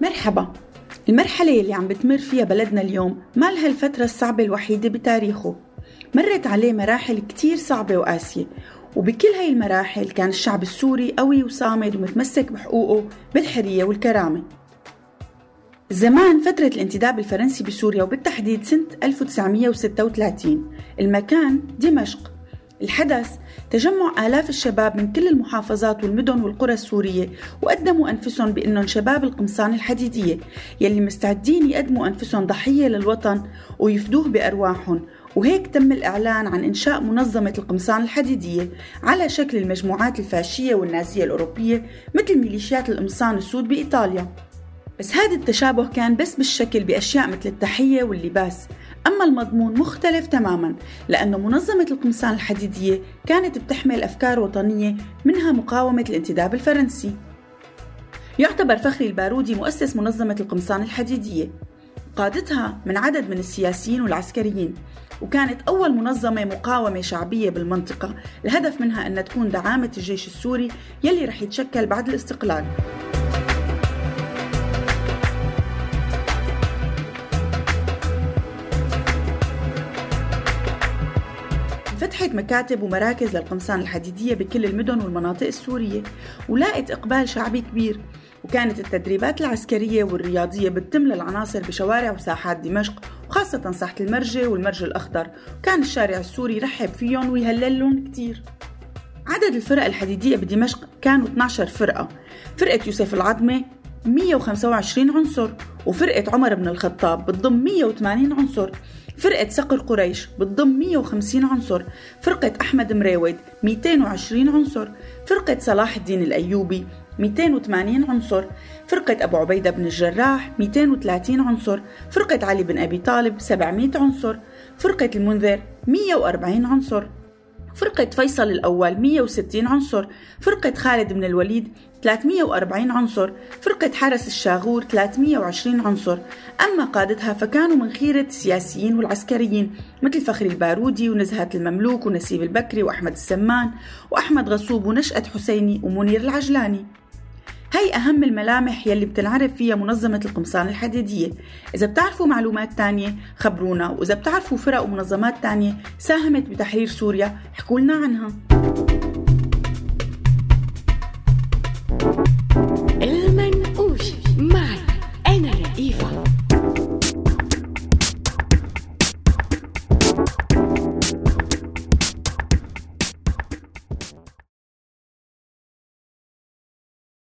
مرحبا. المرحلة اللي عم بتمر فيها بلدنا اليوم ما لها الفترة الصعبة الوحيدة بتاريخه. مرت عليه مراحل كتير صعبة وقاسية وبكل هاي المراحل كان الشعب السوري قوي وصامد ومتمسك بحقوقه بالحرية والكرامة. زمان فترة الانتداب الفرنسي بسوريا وبالتحديد سنة 1936 المكان دمشق. الحدث تجمع آلاف الشباب من كل المحافظات والمدن والقرى السورية وقدموا أنفسهم بأنهم شباب القمصان الحديدية يلي مستعدين يقدموا أنفسهم ضحية للوطن ويفدوه بأرواحهم. وهيك تم الإعلان عن إنشاء منظمة القمصان الحديدية على شكل المجموعات الفاشية والنازية الأوروبية مثل ميليشيات القمصان السود بإيطاليا. بس هذا التشابه كان بس بالشكل بأشياء مثل التحية واللباس. أما المضمون مختلف تماما لأنه منظمة القمصان الحديدية كانت بتحمل أفكار وطنية منها مقاومة الانتداب الفرنسي. يعتبر فخري البارودي مؤسس منظمة القمصان الحديدية. قادتها من عدد من السياسيين والعسكريين وكانت أول منظمة مقاومة شعبية بالمنطقة. الهدف منها أن تكون دعامة الجيش السوري يلي رح يتشكل بعد الاستقلال. فتحت مكاتب ومراكز للقمصان الحديدية بكل المدن والمناطق السورية ولاقت إقبال شعبي كبير. وكانت التدريبات العسكرية والرياضية بتتم للعناصر بشوارع وساحات دمشق وخاصة ساحة المرجة والمرج الأخضر. وكان الشارع السوري يرحب فيهم ويهللهم كتير. عدد الفرق الحديدية بدمشق كانوا 12 فرقة. فرقة يوسف العظمة 125 عنصر وفرقة عمر بن الخطاب بتضم 180 عنصر. فرقة صقر قريش بتضم 150 عنصر. فرقة أحمد مريود 220 عنصر. فرقة صلاح الدين الأيوبي 280 عنصر. فرقة أبو عبيدة بن الجراح 230 عنصر. فرقة علي بن أبي طالب 700 عنصر. فرقة المنذر 140 عنصر. فرقة فيصل الأول 160 عنصر فرقة خالد بن الوليد 340 عنصر فرقة حرس الشاغور 320 عنصر. أما قادتها فكانوا من خيرة السياسيين والعسكريين مثل فخري البارودي ونزهة المملوك ونسيب البكري وأحمد السمان وأحمد غصوب ونشأة حسيني ومنير العجلاني. هي أهم الملامح يلي بتنعرف فيها منظمة القمصان الحديدية. إذا بتعرفوا معلومات تانية خبرونا. وإذا بتعرفوا فرق ومنظمات تانية ساهمت بتحرير سوريا احكوا لنا عنها.